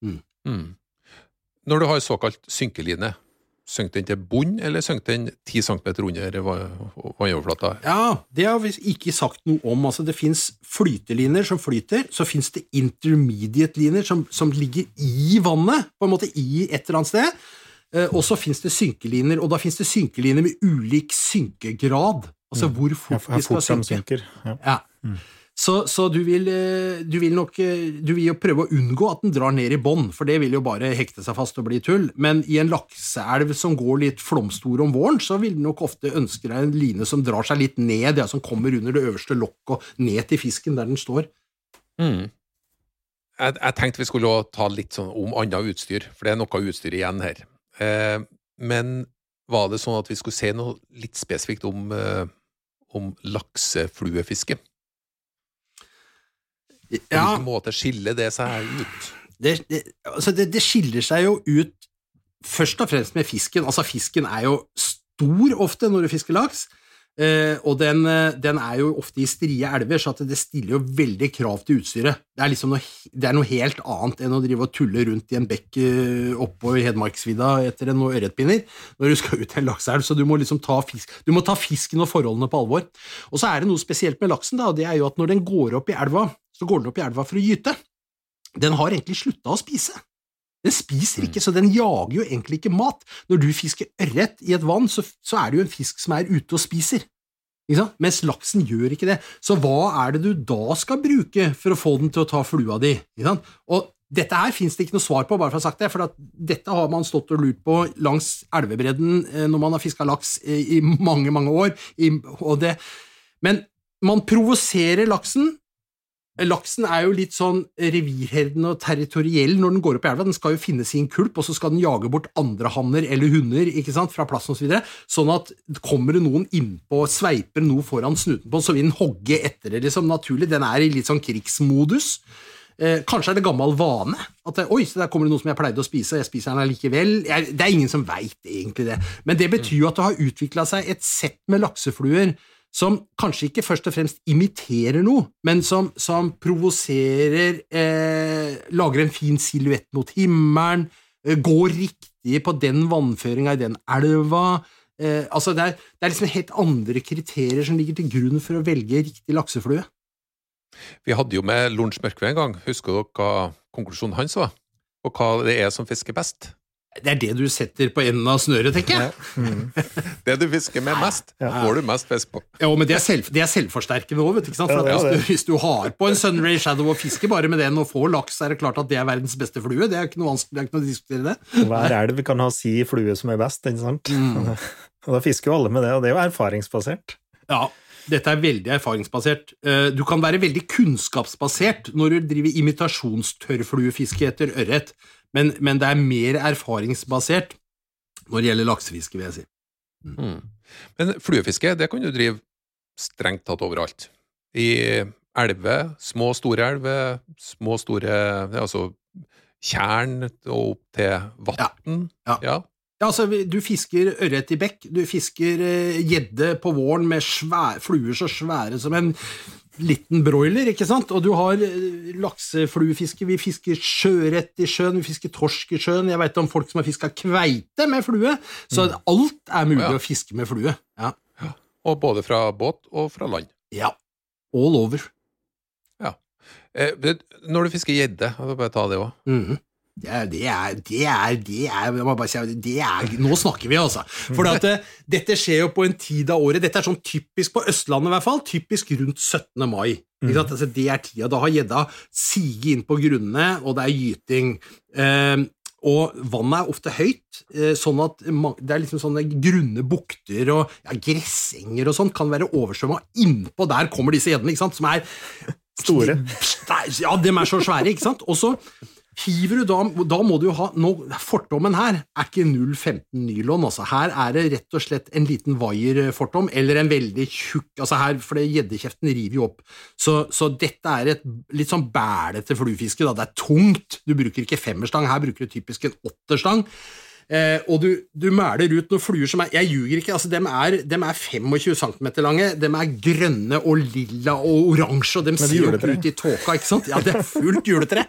mm. Når du har såkalt synkeline, synker den til bunn, eller synker den 10 cm under va- vannoverflata? Ja, det har vi ikke sagt noe om. Altså, det fins flyteliner som flyter, så fins det intermediate-liner som, som ligger i vannet, på en måte i et eller annet sted. Eh, og så fins det synkeliner, og da fins det synkeliner med ulik synkegrad. Altså hvor fort for de skal synke. synker. Ja. Ja. Så, så du, vil, eh, du vil nok eh, du vil jo prøve å unngå at den drar ned i bånn, for det vil jo bare hekte seg fast og bli tull. Men i en lakseelv som går litt flomstor om våren, så vil du nok ofte ønske deg en line som drar seg litt ned, ja, som kommer under det øverste lokket og ned til fisken der den står. Mm. Jeg, jeg tenkte vi skulle ta litt sånn om annet utstyr, for det er noe utstyr igjen her. Eh, men var det sånn at vi skulle se noe litt spesifikt om, eh, om laksefluefiske? På Ja, hvilken måte skiller det seg ut? det, det, altså det, det skiller seg jo ut først og fremst med fisken. Altså, fisken er jo stor ofte når du fisker laks. Eh, og den, eh, den er jo ofte i strie elver, så det stiller jo veldig krav til utstyret. Det er liksom noe, det er noe helt annet enn å drive og tulle rundt i en bekk uh, oppå Hedmarksvidda etter en ørretpinner når du skal ut i en lakseelv, så du må liksom ta, fisk, du må ta fisken og forholdene på alvor. Og så er det noe spesielt med laksen, da, og det er jo at når den går opp i elva, så går den opp i elva for å gyte. Den har egentlig slutta å spise. Den spiser ikke, så den jager jo egentlig ikke mat. Når du fisker ørret i et vann, så, så er det jo en fisk som er ute og spiser. Mens laksen gjør ikke det. Så hva er det du da skal bruke for å få den til å ta flua di? Og dette her finnes det ikke noe svar på, bare for å ha sagt det, for at dette har man stått og lurt på langs elvebredden eh, når man har fiska laks eh, i mange, mange år. I, og det, men man provoserer laksen. Laksen er jo litt sånn revirherdende og territoriell når den går opp i elva. Den skal jo finne sin kulp, og så skal den jage bort andre hanner eller hunder ikke sant, fra plassen osv. Så videre. sånn at kommer det noen innpå og sveiper noe foran snuten på så vil den hogge etter det liksom naturlig. Den er i litt sånn krigsmodus. Eh, kanskje er det gammel vane. At det, oi, så der kommer det noe som jeg pleide å spise, og jeg spiser den allikevel. Det er ingen som veit egentlig det. Men det betyr jo at det har utvikla seg et sett med laksefluer som kanskje ikke først og fremst imiterer noe, men som, som provoserer, eh, lager en fin silhuett mot himmelen, eh, går riktig på den vannføringa i den elva. Eh, altså det, er, det er liksom helt andre kriterier som ligger til grunn for å velge riktig lakseflue. Vi hadde jo med Lunsj Mørkve en gang. Husker dere hva konklusjonen hans var? Og hva det er som fisker best? Det er det du setter på enden av snøret, tenker jeg. Det du fisker med mest, får du mest fisk på. Ja, men det er, selv, det er selvforsterkende òg, vet du. ikke sant? For Ja, det at hvis, du, hvis du har på en Sunray Shadow og fisker bare med den og får laks, er det klart at det er verdens beste flue. Det er ikke noe vanskelig det er ikke noe å diskutere det. Hver elv kan ha si flue som er best, ikke sant? Og da fisker jo alle med det, og det er jo erfaringsbasert. Ja, dette er veldig erfaringsbasert. Eh, Du kan være veldig kunnskapsbasert når du driver imitasjonstørrfluefiske etter ørret, Men, men det er mer erfaringsbasert når det gjelder laksefiske, vil jeg si. Mm. Men fluefiske, det kan du drive strengt tatt overalt. I elver, små, og store elver, små, og store Altså tjern og opp til vann. Ja. Ja, altså, du fisker ørret i bekk, du fisker eh, gjedde på våren med svær, fluer så svære som en liten broiler, ikke sant? Og du har eh, laksefluefiske, vi fisker sjøørret i sjøen, vi fisker torsk i sjøen, jeg veit om folk som har fiska kveite med flue, så Mm. alt er mulig ja. å fiske med flue. Ja. Og både fra båt og fra land. ja. All over. Eh, når du fisker gjedde, bare ta det òg. Mhm. Det er, det er, det er, det er, det er Nå snakker vi, altså. For at, eh, dette skjer jo på en tid av året. Dette er sånn typisk på Østlandet, i hvert fall. Typisk rundt 17. mai. Sant? Altså, det er tida. Da har gjedda siget inn på grunnene, og det er gyting. Eh, og vannet er ofte høyt, eh, sånn at det er liksom sånne grunne bukter og ja, gressenger og sånn kan være oversvømma. Innpå der kommer disse gjeddene, som er Store. Ja, dem er så svære, ikke sant? Og så hiver du da Da må du jo ha nå, Fortommen her er ikke 0,15 nylon, altså. Her er det rett og slett en liten vaierfortom, eller en veldig tjukk altså her, For det- gjeddekjeften river jo opp. Så, så dette er et litt sånn bælete fluefiske. da. Det er tungt. Du bruker ikke femmerstang, her bruker du typisk en åtterstang. Eh, og du, du mæler ut noen fluer som er Jeg ljuger ikke, altså dem er, dem er 25 cm lange. dem er grønne og lilla og oransje, og dem ser jo ut i tåka, ikke sant? Ja, det er fullt juletre.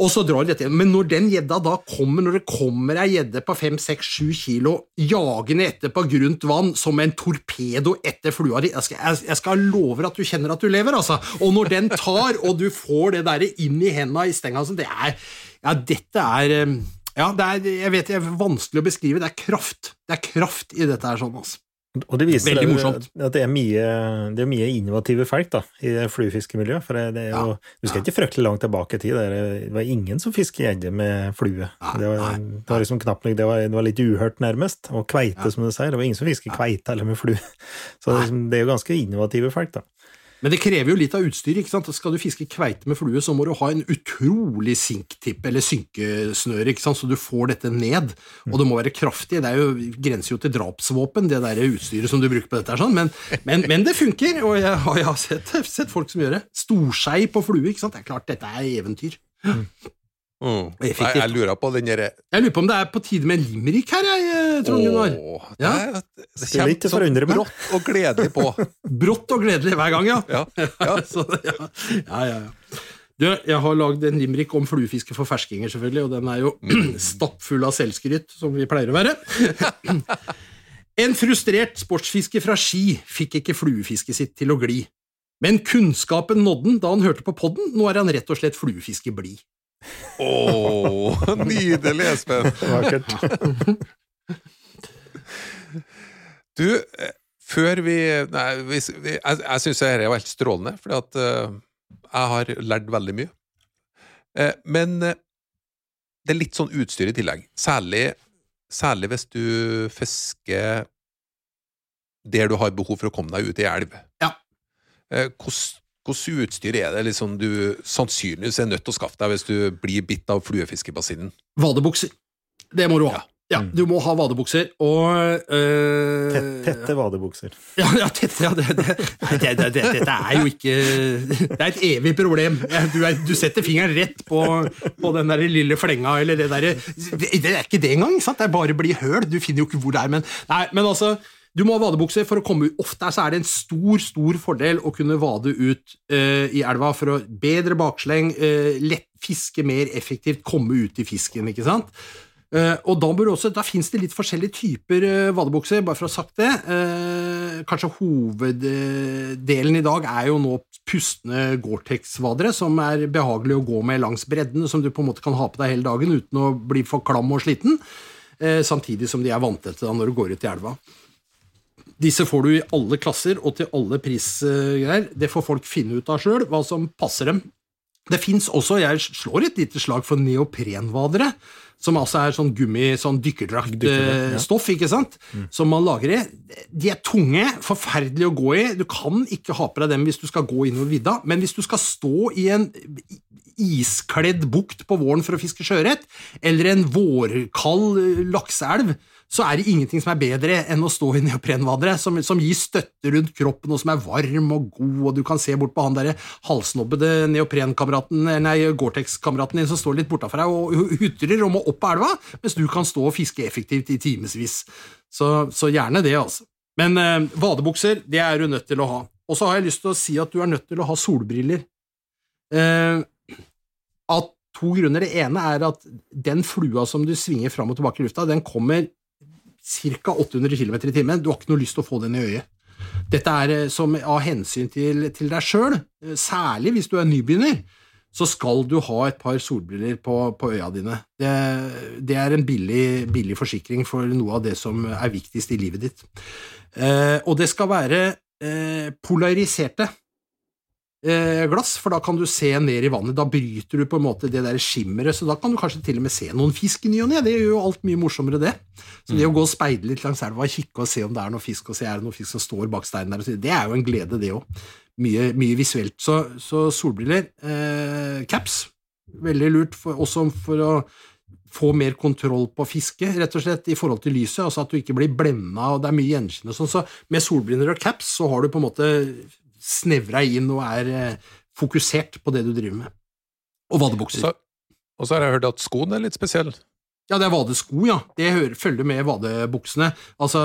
Og så drar de dette. Men når den gjedda da kommer, når det kommer ei gjedde på 5-6-7 kilo jagende etter på grunt vann som en torpedo etter flua di jeg skal, jeg, skal love at du kjenner at du lever, altså. Og når den tar, og du får det derre inn i henda i stenga sånn, det er Ja, dette er eh, Ja, det er, jeg vet det er vanskelig å beskrive. Det er kraft. Det er kraft i dette her sånn, altså. Og det viser Veldig morsomt. at det er mye, det er mye innovative folk da, i fluefiskemiljøet. For det, er jo, du skal ikke fryktelig langt tilbake i tid. Det, var ingen som fisket gjedde med flue. Det var, det var liksom knapt det var, det var litt uhørt, nærmest. Og kveite, som du sier. Det var ingen som fisker kveite eller med flue. Så det, liksom- det er jo ganske innovative folk, da. Men det krever jo litt av utstyret. ikke sant? Skal du fiske kveite med flue, så må du ha en utrolig sinktipp eller synkesnøre, ikke sant? så du får dette ned. Og det må være kraftig. Det er jo, grenser jo til drapsvåpen, det der utstyret som du bruker på dette. sånn. Men, men, men det funker, og jeg, har- jeg har sett, sett folk som gjør det. Storskei på flue. ikke sant? Det er klart, dette er eventyr. Mm. Jeg, Effektivt. jeg lurer på den derre Jeg lurer på om det er på tide med en limerick her, jeg, Trond Gunnar. Åh, det, Ja. det ikke kommer så forundre meg. brått og gledelig på. Brått og gledelig hver gang, ja. Ja, ja. Så, ja. ja, ja, ja. Du, jeg har lagd en limerick om fluefiske for ferskinger, selvfølgelig, og den er jo stappfull av selvskryt, som vi pleier å være. En frustrert sportsfisker fra Ski fikk ikke fluefisket sitt til å gli. Men kunnskapen nådde han da han hørte på podden, nå er han rett og slett fluefiskeblid. Åh, nydelig, Espen! Vakkert. Du, eh, før vi Nei, vi, vi, jeg, jeg syns dette var helt strålende, fordi at uh, jeg har lært veldig mye. Uh, men uh, det er litt sånn utstyr i tillegg. Særlig, særlig hvis du fisker der du har behov for å komme deg ut i elv. Ja. Eh, hvordan hvordan utstyr er det liksom du sannsynligvis er nødt til å skaffe deg hvis du blir bitt av fluefiskebassillen? Vadebukser. Det må du ha. Ja. Ja, du må ha vadebukser, og øh, Tett, tette vadebukser. Ja, ja, tette, ja det, det, det, det, det, dette er jo ikke Det er et evig problem. Du, er, du setter fingeren rett på, på den der lille flenga, eller det derre det, det er ikke det engang, sant? det er bare bli høl. Du finner jo ikke hvor det er, men Nei, men altså du må ha vadebukser for å komme ut. Ofte er det en stor stor fordel å kunne vade ut uh, i elva for å bedre baksleng, uh, lett fiske mer effektivt, komme ut i fisken, ikke sant? Uh, og da, også, da finnes det litt forskjellige typer vadebukser, bare for å ha sagt det. Kanskje hoveddelen i dag er jo nå pustende Gore-Tex-vadere, som er behagelig å gå med langs bredden, som du på en måte kan ha på deg hele dagen uten å bli for klam og sliten, samtidig som de er vanntette når du går ut i elva. Disse får du i alle klasser og til alle prisgreier. Det får folk finne ut av sjøl, hva som passer dem. Det fins også, jeg slår et lite slag for neoprenvadere, som altså er sånn gummi, sånn dykkerdraktstoff, ja. ikke sant, som man lager i. De er tunge, forferdelige å gå i. Du kan ikke ha på deg dem hvis du skal gå innover vidda, men hvis du skal stå i en iskledd bukt på våren for å fiske sjøørret, eller en vårkald eh, lakseelv, så er det ingenting som er bedre enn å stå i neoprenvadere som, som gir støtte rundt kroppen, og som er varm og god, og du kan se bort på han derre halvsnobbede neoprenkameraten, nei, Gore-Tex-kameraten din som står litt bortafor deg og hutrer og må opp elva, mens du kan stå og fiske effektivt i timevis. Så, så, gjerne det, altså. Men eh, vadebukser, det er du nødt til å ha. Og så har jeg lyst til å si at du er nødt til å ha solbriller. Eh, av to grunner. Det ene er at den flua som du svinger fram og tilbake i lufta, den kommer ca. 800 km i timen. Du har ikke noe lyst til å få den i øyet. Dette er eh, som av hensyn til, til deg sjøl, eh, særlig hvis du er nybegynner, så skal du ha et par solbriller på, på øya dine. Det, det er en billig, billig, forsikring for noe av det som er viktigst i livet ditt. Eh, og det skal være eh, polariserte glass, for da kan du se ned i vannet. Da bryter du på en måte det der skimmeret, så da kan du kanskje til og med se noen fisk i ny og ne. Det gjør jo alt mye morsommere, det. Så det å gå og speide litt langs elva og kikke og se om det er noe fisk, og se er det noe fisk som står bak steinen der, det er jo en glede, det òg. Mye, mye, visuelt. Så, så solbriller, eh, caps, veldig lurt, for, også for å få mer kontroll på fisket, rett og slett, i forhold til lyset, altså at du ikke blir blenda, og det er mye gjenskinn og sånn. Så med solbriller og caps så har du på en måte snevra inn og er eh, fokusert på det du driver med. Og vadebukser. Og så har jeg hørt at skoen er litt spesiell. Ja, det er vadesko, ja. Det hører, følger med vadebuksene. Altså,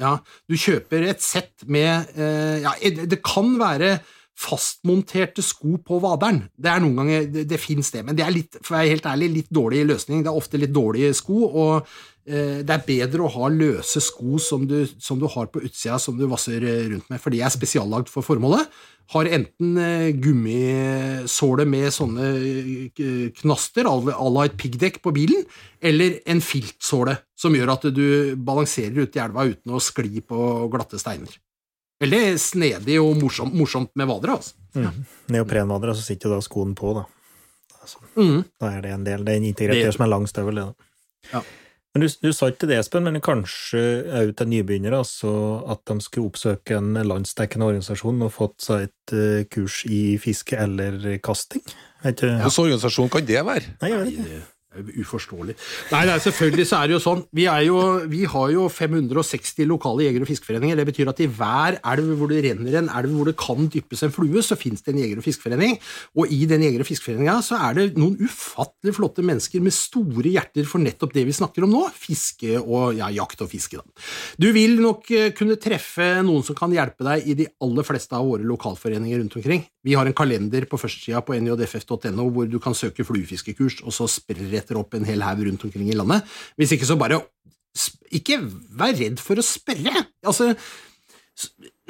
ja, du kjøper et sett med eh, Ja, det kan være fastmonterte sko på vaderen. Det er noen ganger, det, det fins det, men det er litt, for å være helt ærlig, litt dårlig løsning. Det er ofte litt dårlige sko, og Eh, det er bedre å ha løse sko som du, som du har på utsida som du vasser eh, rundt med, for de er spesiallagd for formålet. Har enten eh, gummisåle med sånne knaster à la et piggdekk på bilen, eller en filtsåle som gjør at du balanserer ute i elva uten å skli på glatte steiner. Veldig snedig og morsomt, morsomt med vadere, altså. Mm. Neoprenvadere, så sitter jo da skoen på, da. Altså, mm. Da er det en del. Det er en integrert som er lang støvel, det. da. Ja. Men du, du, sa ikke det, Espen, men kanskje òg til nybegynnere, altså at de skulle oppsøke en landsdekkende organisasjon og fått seg et uh, kurs i fiske eller kasting? Hvilken ja. organisasjon kan det være? Nei, jeg vet ikke uforståelig. Nei, nei, selvfølgelig så er det jo sånn. Vi, jo, vi, har jo 560 lokale jeger- og fiskeforeninger. Det betyr at i hver elv hvor det renner en elv hvor det kan dyppes en flue, så finnes det en jeger- og fiskeforening. Og i den jeger- og fiskeforeninga så er det noen ufattelig flotte mennesker med store hjerter for nettopp det vi snakker om nå, fiske og ja, jakt og fiske. Da. Du vil nok eh, kunne treffe noen som kan hjelpe deg i de aller fleste av våre lokalforeninger rundt omkring. Vi har en kalender på førstesida på njff.no hvor du kan søke fluefiskekurs, og så spretter leter opp en hel haug rundt omkring i landet. Hvis ikke, så bare Ikke vær redd for å spørre. Altså,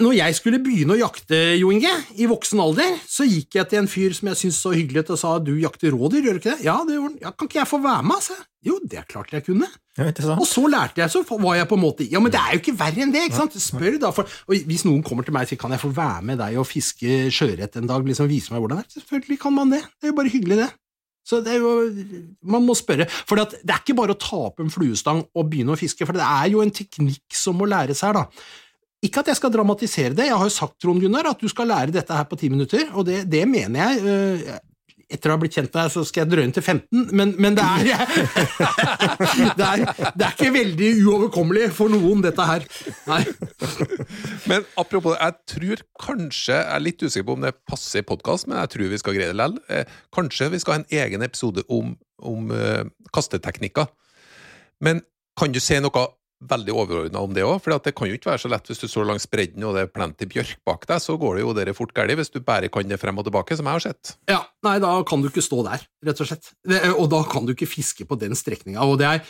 når jeg skulle begynne å jakte, Jo Inge, i voksen alder, så gikk jeg til en fyr som jeg syntes så hyggelig ut, og sa du jakter rådyr, gjør du ikke det? Ja, det gjorde han. Ja, kan ikke jeg få være med, altså? Jo, det er klart jeg kunne. og så lærte jeg, så var jeg på en måte Ja, men det er jo ikke verre enn det, ikke sant? Spør da, for og Hvis noen kommer til meg og sier kan jeg få være med deg og fiske sjøørret en dag, liksom vise meg hvordan det er, selvfølgelig kan man det. Det er jo bare hyggelig, det. Så det er jo, Man må spørre. For det er ikke bare å ta opp en fluestang og begynne å fiske, for det er jo en teknikk som må læres her. da. Ikke at jeg skal dramatisere det, jeg har jo sagt Trond Gunnar, at du skal lære dette her på ti minutter, og det, det mener jeg. Etter å ha blitt kjent med deg, så skal jeg drøye til 15, men, men det, er, det, er, det er ikke veldig uoverkommelig for noen, dette her. Nei. Men apropos det, jeg tror kanskje Jeg er litt usikker på om det passer i podkast, men jeg tror vi skal greie det likevel. Eh, kanskje vi skal ha en egen episode om, om uh, kasteteknikker. Men kan du si noe veldig overordna om det òg, for det kan jo ikke være så lett hvis du står langs bredden og det er plenty bjørk bak deg, så går det jo dere fort galt hvis du bare kan det frem og tilbake, som jeg har sett. Ja, nei, da kan du ikke stå der, rett og slett. Det, og da kan du ikke fiske på den strekninga. Og det er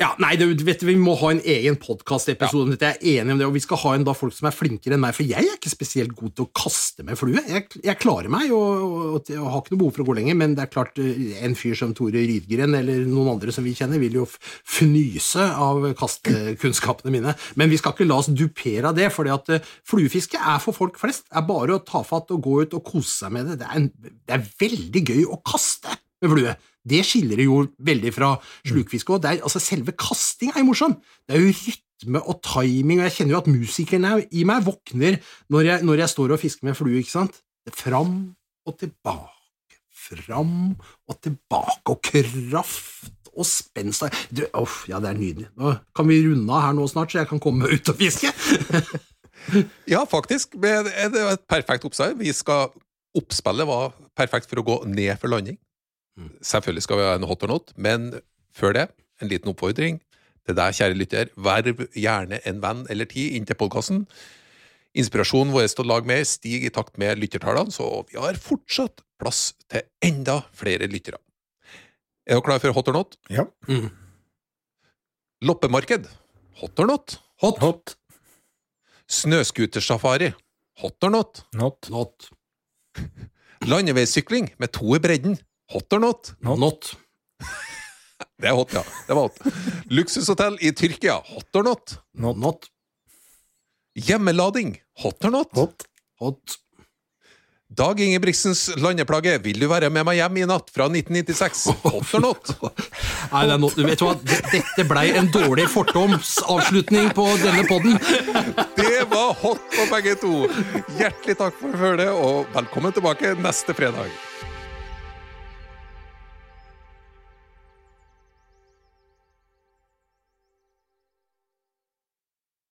ja, nei, du, vet Vi må ha en egen podkastepisode om ja. dette. Jeg er enig om det, og vi skal ha en da folk som er flinkere enn meg, for jeg er ikke spesielt god til å kaste med flue. Jeg, jeg klarer meg og, og, og, har ikke noe behov for å gå lenger, men det er klart eh, en fyr som Tore Rydgren eller noen andre som vi kjenner, vil jo fnyse av kastekunnskapene mine. Men vi skal ikke la oss dupere av det, for at uh, fluefiske er for folk flest. Det er bare å ta fatt og gå ut og kose seg med det. Det er, en, det er veldig gøy å kaste med flue. Det skiller det jo veldig fra slukfiske òg. Altså, selve kastinga er jo morsom. Det er jo rytme og timing, og jeg kjenner jo at musikeren i meg våkner når jeg, når jeg står og fisker med flue, ikke sant? Fram og tilbake, fram og tilbake, og kraft og spenst. Uff, ja, det er nydelig. Nå kan vi runde av her nå snart, så jeg kan komme ut og fiske. Ja, faktisk. Det er et perfekt oppsag Vi skal Oppspillet var perfekt for å gå ned for landing. Selvfølgelig skal vi ha en hot or not, men før det, en liten oppfordring til deg, kjære lytter. Verv gjerne en venn eller ti inn til podkasten. Inspirasjonen vår til å lage mer stiger i takt med lyttertallene, så vi har fortsatt plass til enda flere lyttere. Er du klar for hot or not? Ja. Loppemarked. Hot or not? Hot. Hot. Snøscootersafari. Hot or not? Not. Not. Landeveissykling med to i bredden. Hot or not? Not. Det er hot, ja. Det var hot. Luksushotell i Tyrkia. Hot or not? Not. Not. Hjemmelading. Hot or not? Hot. Hot. Dag Ingebrigtsens landeplage. Vil du være med meg hjem i natt? Fra 1996. Hot or not? Nei, det er not. Vet du hva? Dette blei en dårlig fortomsavslutning på denne podden. Det var hot på begge to. Hjertelig takk for følget, og velkommen tilbake neste fredag.